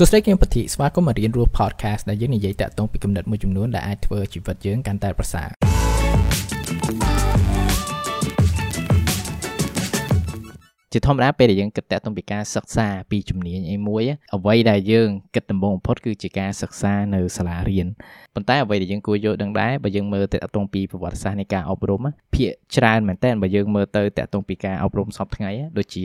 សួស្តីគឹមពធីស្វាគមន៍មករៀនរស់ podcast ដែលយើងនិយាយតាក់ទងពីគំនិតមួយចំនួនដែលអាចធ្វើជីវិតយើងកាន់តែប្រសើរជាធម្មតាពេលដែលយើងគិតតាក់ទងពីការសិក្សាពីជំនាញអីមួយអ្វីដែលយើងគិតដំបូងបំផុតគឺជាការសិក្សានៅសាលារៀនប៉ុន្តែអ្វីដែលយើងគួរយល់ដឹងដែរបើយើងមើលតាក់ទងពីប្រវត្តិសាស្ត្រនៃការអប់រំភាគច្រើនមែនតើបើយើងមើលទៅតាក់ទងពីការអប់រំសពថ្ងៃដូចជា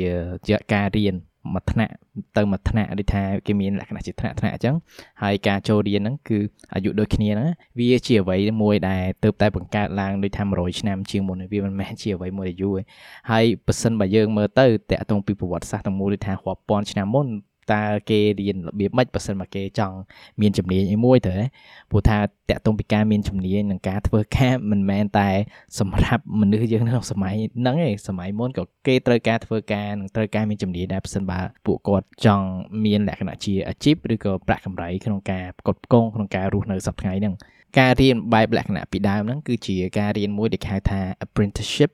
ការរៀន មួយថ្នាក់ទៅមួយថ្នាក់ដូចថាគេមានលក្ខណៈជាថ្នាក់ថ្នាក់អញ្ចឹងហើយការចូលរៀនហ្នឹងគឺអាយុដូចគ្នាហ្នឹងវាជាអ្វីមួយដែលទៅតែបង្កើតឡើងដូចថា100ឆ្នាំជាងមុនវាមិនមែនជាអ្វីមួយដែលយូរទេហើយប៉ះសិនបើយើងមើលទៅតាក់ទងពីប្រវត្តិសាស្ត្រទាំងមូលដូចថារាប់ពាន់ឆ្នាំមុន តើគេរៀនរបៀបម៉េចបើសិនមកគេចង់មានជំនាញអីមួយទៅព្រោះថាតាក់ទងពីការមានជំនាញនិងការធ្វើការមិនមែនតែសម្រាប់មនុស្សយើងនៅក្នុងសម័យហ្នឹងឯងសម័យមុនក៏គេត្រូវការធ្វើការនិងត្រូវការមានជំនាញដែរបើសិនបើពួកគាត់ចង់មានលក្ខណៈជាអាជីពឬក៏ប្រាក់កម្រៃក្នុងការផ្គត់ផ្គង់ក្នុងការរស់នៅសប្តាហ៍ថ្ងៃហ្នឹងការរៀនបែបលក្ខណៈពីដើមហ្នឹងគឺជាការរៀនមួយដែលគេហៅថា apprenticeship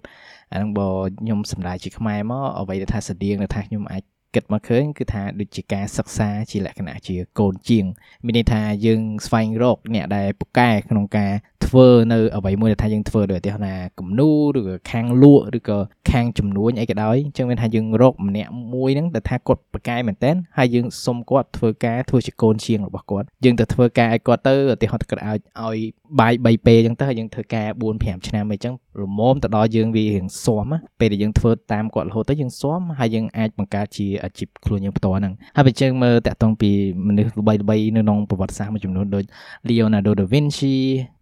អាហ្នឹងបើខ្ញុំសម្ដៅជាខ្មែរមកអ្វីដែលថាស្តៀងនៅថាខ្ញុំអាច គិតមកឃើញគឺថាដូចជាការសិក្សាជាលក្ខណៈជាកូនជាងមានន័យថាយើងស្វែងរកអ្នកដែលពូកែក្នុងការធ្វើនៅអ្វីមួយដែលថាយើងធ្វើដោយឧទាហរណ៍ថាគំនូឬក៏ខាងលក់ឬក៏ខាងចំនួនអីក៏ដោយអញ្ចឹងមានថាយើងរកម្នាក់មួយហ្នឹងដែលថាគាត់ពូកែមែនតើហើយយើងសុំគាត់ធ្វើការធ្វើជាកូនជាងរបស់គាត់យើងទៅធ្វើការឲ្យគាត់ទៅឧទាហរណ៍គាត់ឲ្យឲ្យបាយ3ពេលអញ្ចឹងទៅហើយយើងធ្វើការ4 5ឆ្នាំអីចឹងលមមទៅដល់យើងវារៀងស៊ាំពេលដែលយើងធ្វើតាមគាត់រហូតទៅយើងស៊ាំហើយយើងអាចបង្កើតជាអាជីពខ្លួនយើងផ្ទាល់ហ្នឹងហើយបើយើងមើលតាក់ទងពីមនុស្សល្បីៗនៅក្នុងប្រវត្តិសាស្ត្រមួយចំនួនដូច Leonardo da Vinci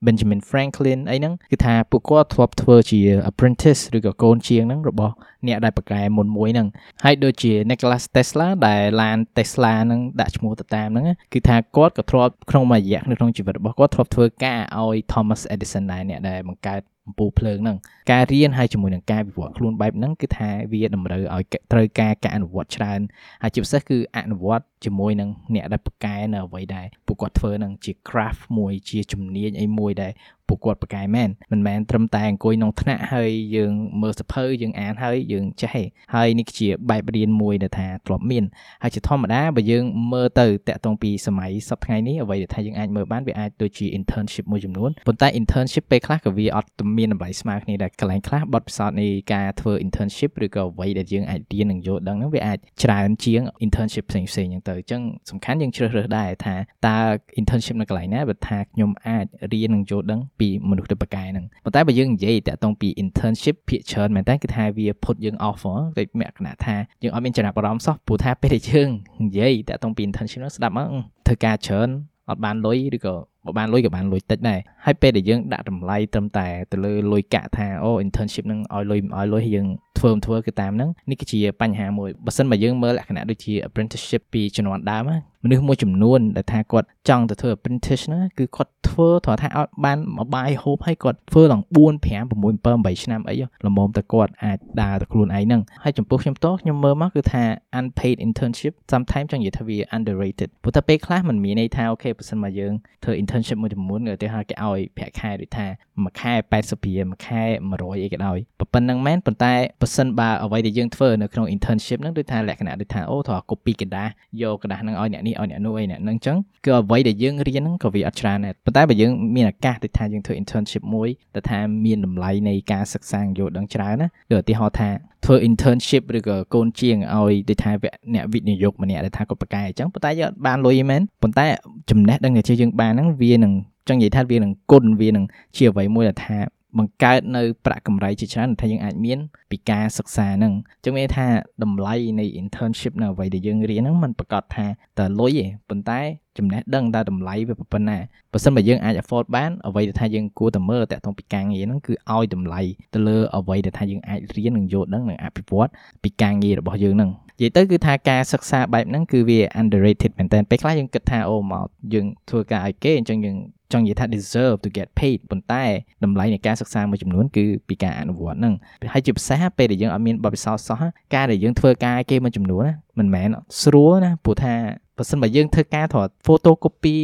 Benjamin Franklin អីហ្នឹងគឺថាពួកគាត់ធ្លាប់ធ្វើជា apprentice ឬក៏កូនជាងហ្នឹងរបស់ អ្នកដែលបកកែមុនមួយហ្នឹងហើយដូចជា Nikola Tesla ដែលឡាន Tesla ហ្នឹងដាក់ឈ្មោះទៅតាមហ្នឹងគឺថាគាត់ក៏ធ្លាប់ក្នុងមួយរយៈក្នុងជីវិតរបស់គាត់ធ្លាប់ធ្វើការឲ្យ Thomas Edison ដែរអ្នកដែលបង្កើតអំពូលភ្លើងហ្នឹងការរៀនហើយជាមួយនឹងការវិវត្តខ្លួនបែបហ្នឹងគឺថាវាតម្រូវឲ្យត្រូវការការអនុវត្តច្រើនហើយជាពិសេសគឺអនុវត្តជាមួយនឹងអ្នកដែលបកកែនៅអ្វីដែរពួកគាត់ធ្វើនឹងជា craft មួយជាជំនាញអីមួយដែលពួកគាត់ប្រកែមែនមិនមែនត្រឹមតែអង្គុយក្នុងថ្នាក់ហើយយើងមើលសភៅយើងអានហើយយើងចេះទេហើយនេះជាបែបរៀនមួយដែលថាធ្លាប់មានហើយជាធម្មតាបើយើងមើលទៅតាក់ទងពីសម័យសប្តាហ៍នេះអ្វីដែលថាយើងអាចមើលបានវាអាចដូចជា internship មួយចំនួនប៉ុន្តែ internship ពេលខ្លះក៏វាអត់មានតម្លៃស្មើគ្នាដែរកន្លែងខ្លះបទពិសោធន៍នៃការធ្វើ internship ឬក៏អ្វីដែលយើងអាចរៀននិងយល់ដឹងហ្នឹងវាអាចច្រើនជាង internship ផ្សេងៗហ្នឹងទៅអញ្ចឹងសំខាន់យើងជ្រើសរើសដែរថាតើ internship នៅកន្លែងណាបើថាខ្ញុំអាចរៀននិងយល់ដឹងពីមនុស្សទៅប្រកែហ្នឹងប៉ុន្តែបើយើងនិយាយតាក់ទងពី internship ភាគច្រើនមែនតើគឺថាវា put យើង off ដូចមគ្គណៈថាយើងអត់មានចំណាប់អារម្មណ៍សោះព្រោះថាពេលដែលយើងនិយាយតាក់ទងពី internship នោះស្ដាប់មកធ្វើការច្រើនអត់បានលុយឬក៏ បើបានលុយក៏បានលុយតិចដែរហើយពេលដែលយើងដាក់តម្លៃត្រឹមតែទៅលើលុយកាក់ថាអូ internship នឹងឲ្យលុយឲ្យលុយយើងធ្វើមិនធ្វើគឺតាមហ្នឹងនេះគឺជាបញ្ហាមួយបើសិនបើយើងមើលលក្ខណៈដូចជា apprenticeship ពីជំនាន់ដើមមនុស្សមួយចំនួនដែលថាគាត់ចង់ទៅធ្វើ apprentice ណាគឺគាត់ធ្វើត្រង់ថាឲ្យបានមួយបាយហូបហើយគាត់ធ្វើដល់4 5 6 7 8ឆ្នាំអីល្មមតែគាត់អាចដើរទៅខ្លួនឯងហ្នឹងហើយចំពោះខ្ញុំតោះខ្ញុំមើលមកគឺថា unpaid internship sometimes ចង់និយាយថាវា underrated ព្រោះតែពេលខ្លះมันមានន័យថាអូខេបើសិនមកយើងធ្វើ internship មួយចំនួនឧទាហរណ៍គេឲ្យប្រាក់ខែដូចថាមួយខែ80រៀលមួយខែ100អីក៏ដោយប៉ុណ្្នឹងមែនប៉ុន្តែបើសិនបើអ្វីដែលយើងធ្វើនៅក្នុង internship ហ្នឹងដូចថាលក្ខណៈដូចថាអូត្រូវ copy กระดาษយកกระดาษហ្នឹងឲ្យអ្នកនេះឲ្យអ្នកនោះអីអ្នកហ្នឹងអញ្ចឹងគឺអ្វីដែលយើងរៀនហ្នឹងក៏វាអត់ច្រើនដែរប៉ុន្តែបើយើងមានឱកាសដូចថាយើងធ្វើ internship មួយដែលថាមានតម្លៃនៃការសិក្សាយល់ដឹងច្រើនណាដូចឧទាហរណ៍ថាធ្វើ internship ឬក៏កូនជាងឲ្យដូចថាអ្នកវិនិយោគម្នាក់ដែលថាគាត់ប្រកែអញ្ចឹងប៉ុន្តែយើងអត់បានលុយមែនប៉ុន្តែចំណេះដឹងដែលយើងបានហ្នឹង វានឹងចង់និយាយថាវានឹងគុណវានឹងជាអ្វីមួយដែលថា បង្កើតនៅប្រាក់កម្រៃជាច្រើនថាយើងអាចមានពីការសិក្សាហ្នឹងអញ្ចឹងមានថាតម្លៃនៃ internship នៅអ្វីដែលយើងរៀនហ្នឹងมันប្រកាសថាតើលុយទេប៉ុន្តែចំណេះដឹងតើតម្លៃវាប៉ុណ្ណាបើសិនបើយើងអាច afford បានអ្វីដែលថាយើងគួរតែមើលតាក់ទងពីការងារហ្នឹងគឺឲ្យតម្លៃទៅលើអ្វីដែលថាយើងអាចរៀននិងយល់ដឹងនិងអភិវឌ្ឍពីការងាររបស់យើងហ្នឹងនិយាយទៅគឺថាការសិក្សាបែបហ្នឹងគឺវា underrated មែនតើពេលខ្លះយើងគិតថាអូមកយើងធ្វើការឲ្យគេអញ្ចឹងយើង ចង់និយាយថា deserve to get paid ប៉ុន្តែតម្លៃនៃការសិក្សាមួយចំនួនគឺពីការអនុវត្តហ្នឹងហើយជាពិសេសពេលដែលយើងអត់មានបទពិសោធន៍សោះការដែលយើងធ្វើការគេមួយចំនួនណាមិនមែនស្រួលណាព្រោះថាបើសិនបើយើងធ្វើការត្រូវ photocopy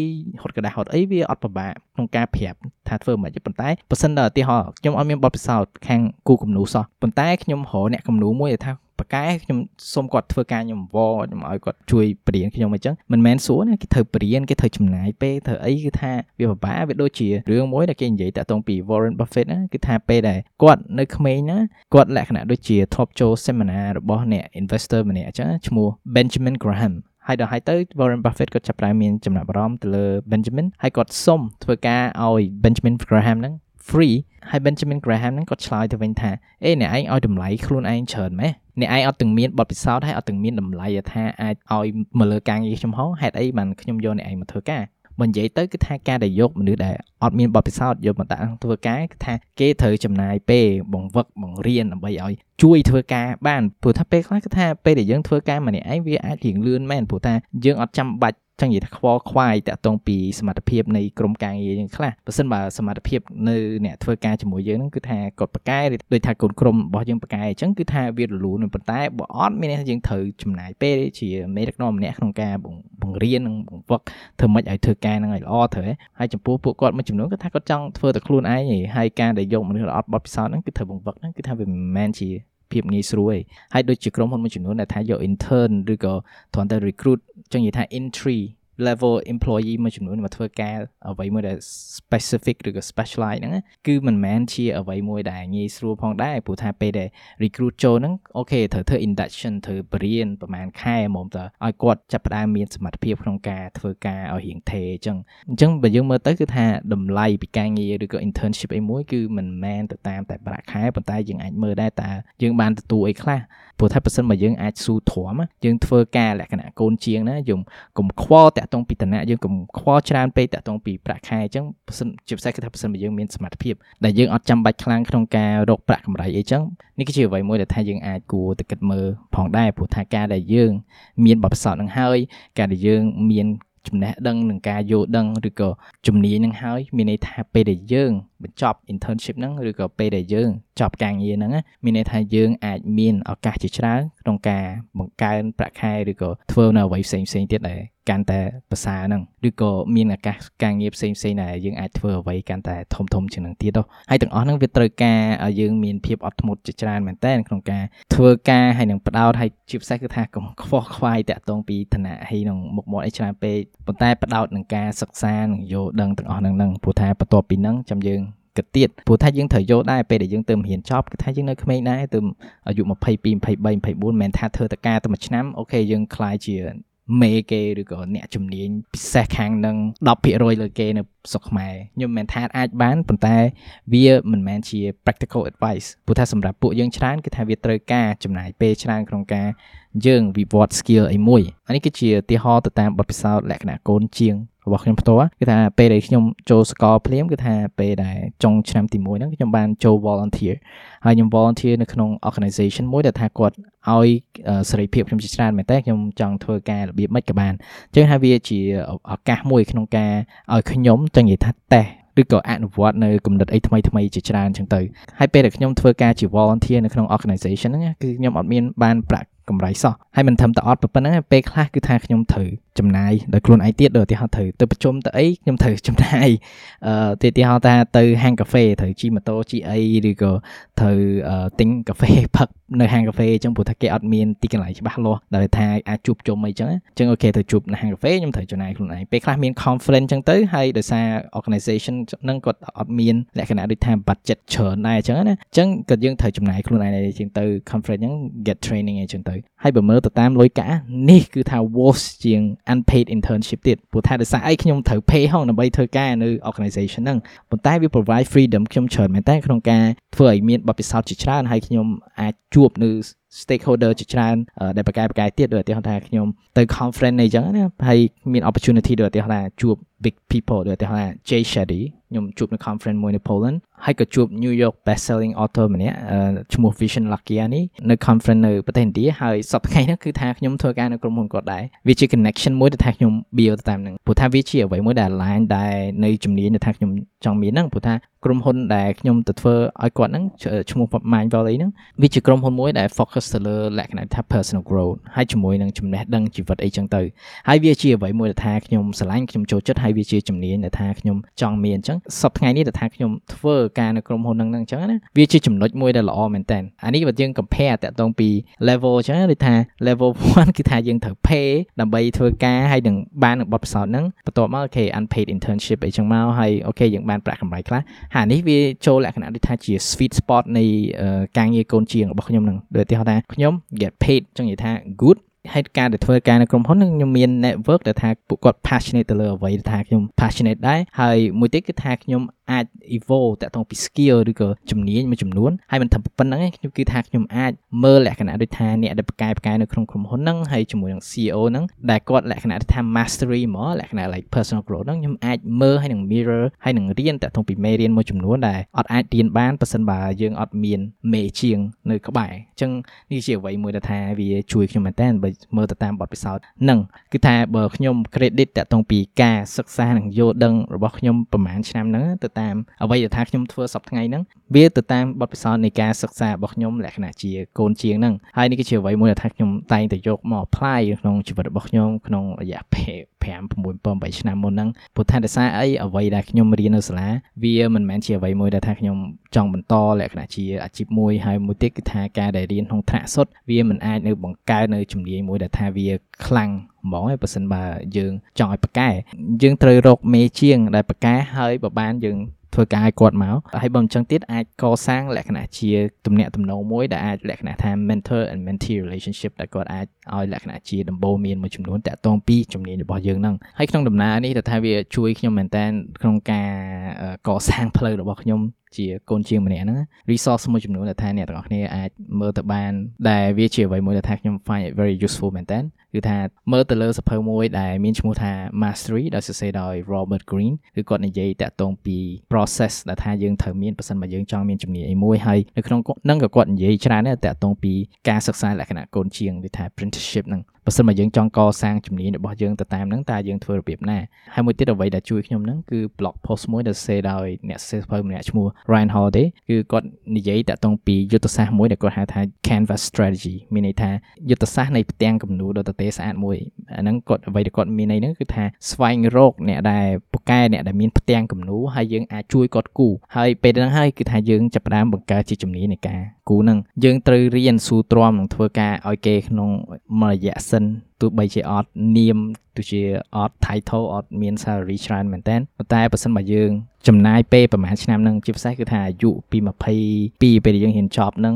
ហត់กระดาษហត់អីវាអត់ពិបាកក្នុងការប្រាប់ថាធ្វើមិនប៉ុន្តែបើសិនដល់ឧទាហរណ៍ខ្ញុំអត់មានបទពិសោធន៍ខាងគូគំនូសោះប៉ុន្តែខ្ញុំរកអ្នកគំនូមួយដែលថា បប៉ាកែខ្ញុំសុំគាត់ធ្វើការខ្ញុំវខ្ញុំឲ្យគាត់ជួយបរៀនខ្ញុំអញ្ចឹងមិនមែនសួរណាគេត្រូវបរៀនគេត្រូវចំណាយពេលធ្វើអីគឺថាវាពិបាកវាដូចជារឿងមួយដែលគេនិយាយតាក់ទងពី Warren Buffett ណាគឺថាពេលដែលគាត់នៅក្មេងណាគាត់លក្ខណៈដូចជាធ្លាប់ចូល seminar របស់អ្នក investor ម្នាក់អញ្ចឹងឈ្មោះ Benjamin Graham ហើយដល់ហើយទៅ Warren Buffett គាត់ចាប់ផ្ដើមមានចំណាប់អារម្មណ៍ទៅលើ Benjamin ហើយគាត់សុំធ្វើការឲ្យ Benjamin Graham ហ្នឹង free ហើយ Benjamin Graham ហ្នឹងគាត់ឆ្លើយទៅវិញថាអេអ្នកឯងឲ្យតម្លៃខ្លួនឯងច្រើនម៉េះអ្នកឯងអត់ទាំងមានបទពិសោធន៍ហើយអត់ទាំងមានតម្លៃថាអាចឲ្យមកលើការងារខ្ញុំហោហេតុអីបានខ្ញុំយកអ្នកឯងមកធ្វើការបើនិយាយទៅគឺថាការដែលយកមនុស្សដែលអត់មានបទពិសោធន៍យកមកដាក់ធ្វើការគឺថាគេត្រូវចំណាយពេលបង្វឹកបង្រៀនដើម្បីឲ្យជួយធ្វើការបានព្រោះថាពេលខ្លះគឺថាពេលដែលយើងធ្វើការម្នាក់ឯងវាអាចរៀងលឿនមែនព្រោះថាយើងអត់ចាំបាច់ ចឹងនិយាយថាខ្វល់ខ្វាយតាក់ទងពីសមត្ថភាពនៃក្រុមការងារយើងខ្លះបើសិនបើសមត្ថភាពនៅអ្នកធ្វើការជាមួយយើងហ្នឹងគឺថាគាត់ប្រកែដូចថាកូនក្រុមរបស់យើងប្រកែអញ្ចឹងគឺថាវារលូនប៉ុន្តែបើអត់មានន័យថាយើងត្រូវចំណាយពេលជាមេដឹកនាំម្នាក់ក្នុងការបង្រៀននិងបង្វឹកធ្វើម៉េចឲ្យធ្វើការហ្នឹងឲ្យល្អត្រូវហើយចំពោះពួកគាត់មួយចំនួនគឺថាគាត់ចង់ធ្វើតែខ្លួនឯងហើយការដែលយកមនុស្សអត់បត់ពិសោធន៍ហ្នឹងគឺត្រូវបង្វឹកហ្នឹងគឺថាវាមិនមែនជា ភាពងាយស្រួលឯងហើយដូចជាក្រុមហ៊ុនមួយចំនួនដែលថាយក intern ឬក៏គ្រាន់តែ recruit ចឹងនិយាយថា entry level employee មួយចំនួនមកធ្វើការអ្វីមួយដែល specific ឬក៏ specialize ហ្នឹងគឺមិនមែនជាអ្វីមួយដែលងាយស្រួលផងដែរព្រោះថាពេលដែល recruit ចូលហ្នឹងអូខេត្រូវធ្វើ induction ត្រូវបរៀនប្រហែលខែហ្មងតើឲ្យគាត់ចាប់ផ្ដើមមានសមត្ថភាពក្នុងការធ្វើការឲ្យរៀងថេអញ្ចឹងអញ្ចឹងបើយើងមើលទៅគឺថាតម្លៃពីការងារឬក៏ internship អីមួយគឺមិនមែនទៅតាមតែប្រាក់ខែប៉ុន្តែយើងអាចមើលដែរតើយើងបានទទួលអីខ្លះព្រោះថាបើសិនបើយើងអាចស៊ូទ្រាំយើងធ្វើការលក្ខណៈកូនជាងណាយើងកុំខ្វល់តាក់ទងពីឋានៈយើងកុំខ្វល់ច្រើនពេកតាក់ទងពីប្រាក់ខែអញ្ចឹងបើសិនជាពិសេសគឺថាបើសិនបើយើងមានសមត្ថភាពដែលយើងអត់ចាំបាច់ខ្លាំងក្នុងការរកប្រាក់កម្រៃអីចឹងនេះគឺជាអ្វីមួយដែលថាយើងអាចគួរតែគិតមើលផងដែរព្រោះថាការដែលយើង មានបទពិសោធន៍នឹងហើយ ការដែលយើងមានចំណេះដឹងនឹងការយល់ដឹងឬក៏ជំនាញនឹងហើយមានន័យថាពេលដែលយើងបញ្ចប់ internship ហ្នឹងឬក៏ពេលដែលយើងចប់ការងារហ្នឹងមានន័យថាយើងអាចមានឱកាសជាច្រើនក្នុងការបង្កើនប្រាក់ខែឬក៏ធ្វើនៅអ្វីផ្សេងផ្សេងទៀតដែល កាន់តែប្រសើរហ្នឹងឬក៏មានឱកាសការងារផ្សេងផ្សេងដែលយើងអាចធ្វើអ្វីកាន់តែធំធំជាងនឹងទៀតទៅហើយទាំងអស់ហ្នឹងវាត្រូវការឲ្យយើងមានភាពអត់ធ្មត់ជាច្រើនមែនតើក្នុងការធ្វើការហើយនឹងផ្ដោតហើយជាពិសេសគឺថាកុំខ្វល់ខ្វាយតាក់ទងពីឋានៈហើយនឹងមុខមាត់អីច្រើនពេកប៉ុន្តែផ្ដោតនឹងការសិក្សានិងយល់ដឹងទាំងអស់ហ្នឹងហ្នឹងព្រោះថាបន្ទាប់ពីហ្នឹងចាំយើងគិតទៀតព្រោះថាយើងត្រូវយកដែរពេលដែលយើងទៅរៀនចប់គឺថាយើងនៅក្មេងដែរទៅអាយុ22 23 24មិនមែនថាធ្វើតការតែមួយឆ្នាំអូខេយើងខ្លាយជា មេគេឬក៏អ្នកជំនាញពិសេសខាងនឹង10%លើគេនៅស្រុកខ្មែរខ្ញុំមិនមែនថាអាចបានប៉ុន្តែវាមិនមែនជា practical advice ព្រោះថាសម្រាប់ពួកយើងច្រើនគឺថាវាត្រូវការចំណាយពេលច្រើនក្នុងការយើងវិវត្ត skill អីមួយអានេះគឺជាឧទាហរណ៍ទៅតាមបទពិសោធន៍លក្ខណៈកូនជាង របស់ខ្ញុំផ្ទាល់គឺថាពេលដែលខ្ញុំចូលសកលភ្លាមគឺថាពេលដែលចុងឆ្នាំទី1ហ្នឹងខ្ញុំបានចូល volunteer ហើយខ្ញុំ volunteer នៅក្នុង organization មួយដែលថាគាត់ឲ្យសេរីភាពខ្ញុំជាច្រើនមែនតើខ្ញុំចង់ធ្វើការរបៀបម៉េចក៏បានអញ្ចឹងហើយវាជាឱកាសមួយក្នុងការឲ្យខ្ញុំចង់និយាយថាតេស្តឬក៏អនុវត្តនៅគំនិតអីថ្មីថ្មីជាច្រើនអញ្ចឹងទៅហើយពេលដែលខ្ញុំធ្វើការជា volunteer នៅក្នុង organization ហ្នឹងគឺខ្ញុំអត់មានបានប្រាក់ កម្រៃសោះហើយមិនត្រឹមតែអត់ប៉ុណ្ណឹងពេលខ្លះគឺថាខ្ញុំត្រូវចំណាយដោយខ្លួនឯងទៀតដូចឧទាហរណ៍ត្រូវទៅប្រជុំទៅអីខ្ញុំត្រូវចំណាយអឺឧទាហរណ៍ថាទៅហាងកាហ្វេត្រូវជិះម៉ូតូជិះអីឬក៏ត្រូវទិញកាហ្វេផឹកនៅហាងកាហ្វេអញ្ចឹងព្រោះថាគេអត់មានទីកន្លែងច្បាស់លាស់ដែលថាអាចជួបជុំអីចឹងអញ្ចឹងអូខេទៅជួបនៅហាងកាហ្វេខ្ញុំត្រូវចំណាយខ្លួនឯងពេលខ្លះមាន conference អញ្ចឹងទៅហើយដោយសារ organization ហ្នឹងគាត់អត់មានលក្ខណៈដូចថា budget ច្រើនដែរអញ្ចឹងណាអញ្ចឹងក៏យើងត្រូវចំណាយខ្លួនឯងដែរជាងទៅ conference ហ្នឹង get training អញ្ចឹងទៅហើយបើមើលទៅតាមលុយកាក់នេះគឺថា worse ជាង unpaid internship ទៀតព្រោះថាដោយសារអីខ្ញុំត្រូវ pay ហងដើម្បីធ្វើការនៅ organization ហ្នឹងប៉ុន្តែវា provide freedom ខ្ញុំច្រើនមែនតើក្នុងការធ្វើឲ្យមានបទពិសោធន៍ជាច្រើនហើយខ្ញុំអាចជួបនៅ stakeholder ជាច្រើនដែលប្រកែប្រកែទៀតដូចឧទាហរណ៍ថាខ្ញុំទៅ conference អីចឹងណាហើយមាន opportunity ដូចឧទាហរណ៍ថាជួប big people ដូចឧទាហរណ៍ថា Jay Shetty ខ្ញុំជួបនៅ conference មួយនៅ Poland ហើយក៏ជួប New York best selling author ម្នាក់ឈ្មោះ Vision Lakia នេះនៅ conference នៅប្រទេសឥណ្ឌាហើយសប្តាហ៍ថ្ងៃហ្នឹងគឺថាខ្ញុំធ្វើការនៅក្រុមហ៊ុនគាត់ដែរវាជា connection មួយដែលថាខ្ញុំ build តាមហ្នឹងព្រោះថាវាជាអ្វីមួយដែល align ដែរនៅជំនាញដែលថាខ្ញុំចង់មានហ្នឹងព្រោះថា ក្រុមហ៊ុនដែលខ្ញុំទៅធ្វើឲ្យគាត់ហ្នឹងឈ្មោះ Mind Valley ហ្នឹងវាជាក្រុមហ៊ុនមួយដែល focus ទៅលើលក្ខណៈថា personal growth ហើយជាមួយនឹងចំណេះដឹងជីវិតអីចឹងទៅហើយវាជាអ្វីមួយដែលថាខ្ញុំស្រឡាញ់ខ្ញុំចូលចិត្តហើយវាជាជំនាញដែលថាខ្ញុំចង់មានអញ្ចឹងសប្តាហ៍ថ្ងៃនេះដែលថាខ្ញុំធ្វើការនៅក្រុមហ៊ុនហ្នឹងអញ្ចឹងណាវាជាចំណុចមួយដែលល្អមែនតើអានេះបើយើង compare តាក់ទងពី level អញ្ចឹងដូចថា level 1គឺថាយើងត្រូវ pay ដើម្បីធ្វើការហើយនឹងបានបទពិសោធន៍ហ្នឹងបន្ទាប់មកអូខេ unpaid internship អីចឹងមកហើយអូខេយើងបានប្រាក់កម្រៃខ្លះហើយនេះវាចូលលក្ខណៈដូចថាជា sweet spot នៃការងារកូនជាងរបស់ខ្ញុំហ្នឹងដូចឧទាហរណ៍ថាខ្ញុំ get paid ចឹងនិយាយថា good ហើយការដែលធ្វើការនៅក្រុមហ៊ុននឹងខ្ញុំមាន network ដែលថាពួកគាត់ passionate ទៅលើអ្វីដែលថាខ្ញុំ passionate ដែរហើយមួយទៀតគឺថាខ្ញុំអាច evolve តាក់ទងពី skill ឬក៏ជំនាញមួយចំនួនហើយមិនថាប៉ុណ្្នឹងទេខ្ញុំគឺថាខ្ញុំអាចមើលលក្ខណៈដូចថាអ្នកដែលបកកែបកែនៅក្នុងក្រុមហ៊ុនហ្នឹងហើយជាមួយនឹង CEO ហ្នឹងដែលគាត់លក្ខណៈថា mastery មកលក្ខណៈ like personal growth ហ្នឹងខ្ញុំអាចមើលហើយនឹង mirror ហើយនឹងរៀនតាក់ទងពីមេរៀនមួយចំនួនដែលអត់អាចរៀនបានប៉ះសិនបើយើងអត់មានមេជាងនៅក្បែរអញ្ចឹងនេះជាអ្វីមួយដែលថាវាជួយខ្ញុំមែនតើបើមើលទៅតាមបទពិសោធន៍ហ្នឹងគឺថាបើខ្ញុំ credit តាក់ទងពីការសិក្សានិងយល់ដឹងរបស់ខ្ញុំប្រហែលឆ្នាំហ្នឹងទៅតាមអ្វីដែលថាខ្ញុំធ្វើសប្តាហ៍ថ្ងៃហ្នឹងវាទៅតាមបទពិសោធន៍នៃការសិក្សារបស់ខ្ញុំលក្ខណៈជាកូនជាងហ្នឹងហើយនេះគឺជាអ្វីមួយដែលថាខ្ញុំតែងតែយកមក apply ក្នុងជីវិតរបស់ខ្ញុំក្នុងរយៈពេល 5 6 7 8ឆ្នាំមុនហ្នឹងព្រោះថាដោយសារអីអ្វីដែលខ្ញុំរៀននៅសាលាវាមិនមែនជាអ្វីមួយដែលថាខ្ញុំចង់បន្តលក្ខណៈជាអាជីពមួយហើយមួយទៀតគឺថាការដែលរៀនក្នុងថ្នាក់សុទ្ធវាមិនអាចនៅបង្កើតនៅជំនាញមួយដែលថាវាខ្លាំងហ្មងឯងបើសិនបើយើងចង់ឲ្យប៉កែយើងត្រូវរកមេជាងដែលប៉កែហើយបើបានយើង ធ្វើការឲ្យគាត់មកហើយបើមិនចឹងទៀតអាចកសាងលក្ខណៈជាទំនាក់ទំនងមួយដែលអាចលក្ខណៈថា mentor and mentee relationship ដែលគាត់អាចឲ្យលក្ខណៈជាដំបូន្មានមួយចំនួនតាក់ទងពីជំនាញរបស់យើងហ្នឹងហើយក្នុងដំណើរនេះទៅថាវាជួយខ្ញុំមែនតើក្នុងការកសាងផ្លូវរបស់ខ្ញុំ ជាកូនជាងម្នាក់ហ្នឹង resource មួយចំនួនដែលថាអ្នកទាំងអស់គ្នាអាចមើលទៅបានដែលវាជាអ្វីមួយដែលថាខ្ញុំ find it very useful មែនតើគឺថាមើលទៅលើសភៅមួយដែលមានឈ្មោះថា Mastery ដែលសរសេរដោយ Robert Greene គឺគាត់និយាយតាក់ទងពី process ដែលថាយើងត្រូវមានប្រសិនបើយើងចង់មានជំនាញអីមួយហើយនៅក្នុងនឹងក៏គាត់និយាយច្រើនដែរតាក់ទងពីការសិក្សាលក្ខណៈកូនជាងដូចថា apprenticeship ហ្នឹង បើសិនមកយើងចង់កសាងជំនាញរបស់យើងទៅតាមហ្នឹងតើយើងធ្វើរបៀបណាហើយមួយទៀតអ្វីដែលជួយខ្ញុំហ្នឹងគឺ blog post មួយដែលសរសេរដោយអ្នកសរសេរសភៅម្នាក់ឈ្មោះ Ryan Holiday គឺគាត់និយាយតាក់ទងពីយុទ្ធសាស្ត្រមួយដែលគាត់ហៅថា canvas strategy មានន័យថាយុទ្ធសាស្ត្រនៃផ្ទាំងគំនូរដ៏ទទេស្អាតមួយអាហ្នឹងគាត់អ្វីដែលគាត់មានន័យហ្នឹងគឺថាស្វែងរកអ្នកដែលពូកែអ្នកដែលមានផ្ទាំងគំនូរហើយយើងអាចជួយគាត់គូហើយពេលហ្នឹងហើយគឺថាយើងចាប់ផ្ដើមបង្កើតជាជំនាញនៃការគូហ្នឹងយើងត្រូវរៀនស៊ូទ្រាំនឹងធ្វើការឲ្យគេក្នុងមួយរយៈសិន ទោះបីជាអត់នាមទោះជាអត់ title អត់មាន salary ច្រើនមែនតើប៉ុន្តែបើសិនបើយើងចំណាយពេលប្រហែលឆ្នាំហ្នឹងជាពិសេសគឺថាអាយុពី22ពេលយើងហ៊ានចប់ហ្នឹង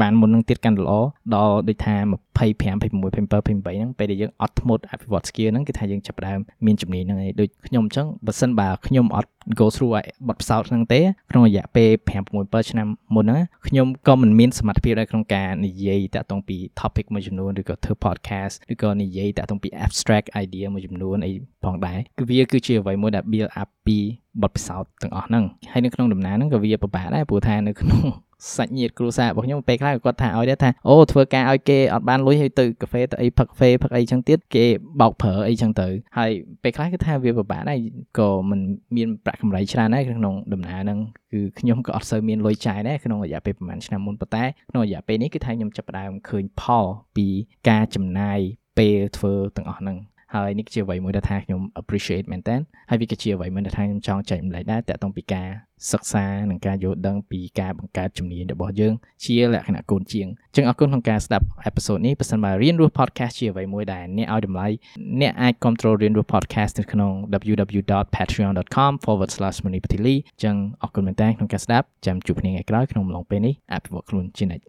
បានមុននឹងទៀតកាន់ល្អដល់ដូចថា25 26 27 28ហ្នឹងពេលដែលយើងអត់ធ្មត់អភិវឌ្ឍ skill ហ្នឹងគឺថាយើងចាប់ផ្ដើមមានជំនាញហ្នឹងឯងដូចខ្ញុំអញ្ចឹងបើសិនបើខ្ញុំអត់ go through បទពិសោធន៍ហ្នឹងទេក្នុងរយៈពេល5 6 7ឆ្នាំមុនហ្នឹងខ្ញុំក៏មិនមានសមត្ថភាពដែរក្នុងការនិយាយតាក់ទងពី topic មួយចំនួនឬក៏ធ្វើ podcast ឬក៏និយាយតាក់ទងពី abstract idea មួយចំនួនអីផងដែរគឺវាគឺជាអ្វីមួយដែល build up ពីបទពិសោធន៍ទាំងអស់ហ្នឹងហើយនៅក្នុងដំណើរហ្នឹងក៏វាពិបាកដែរព្រោះថានៅក្នុងសាច់ញាតិគ្រួសាររបស់ខ្ញុំពេលខ្លះគាត់ថាឲ្យដែរថាអូធ្វើការឲ្យគេអត់បានលុយឲ្យទៅកាហ្វេទៅអីផឹកកាហ្វេផឹកអីចឹងទៀតគេបោកប្រើអីចឹងទៅហើយពេលខ្លះគឺថាវាពិបាកដែរក៏មិនមានប្រាក់កម្រៃច្រើនដែរក្នុងដំណើរហ្នឹងគឺខ្ញុំក៏អត់សូវមានលុយចាយដែរក្នុងរយៈពេលប្រហែលឆ្នាំមុនប៉ុន្តែក្នុងរយៈពេលនេះគឺថាខ្ញុំចាប់ផ្ដើមឃើញផលពីការចំណាយ ពេលធ្វើទាំងអស់ហ្នឹងហើយនេះជាអ្វីមួយដែលថាខ្ញុំ appreciate មែនតើហើយវាក៏ជាអ្វីមួយដែលថាខ្ញុំចង់ចែកម្លែកដែរតាក់ទងពីការសិក្សានិងការយល់ដឹងពីការបង្កើតជំនាញរបស់យើងជាលក្ខណៈកូនជាងអញ្ចឹងអរគុណក្នុងការស្ដាប់អេពីសូតនេះបើសិនបើរៀនរស់ podcast ជាអ្វីមួយដែលអ្នកឲ្យតម្លៃអ្នកអាច control រៀនរស់ podcast នៅក្នុង www.patreon.com/monipatili អញ្ចឹងអរគុណមែនតើក្នុងការស្ដាប់ចាំជួបគ្នាថ្ងៃក្រោយក្នុងអំឡុងពេលនេះអភិវឌ្ឍខ្លួនជានិច្ច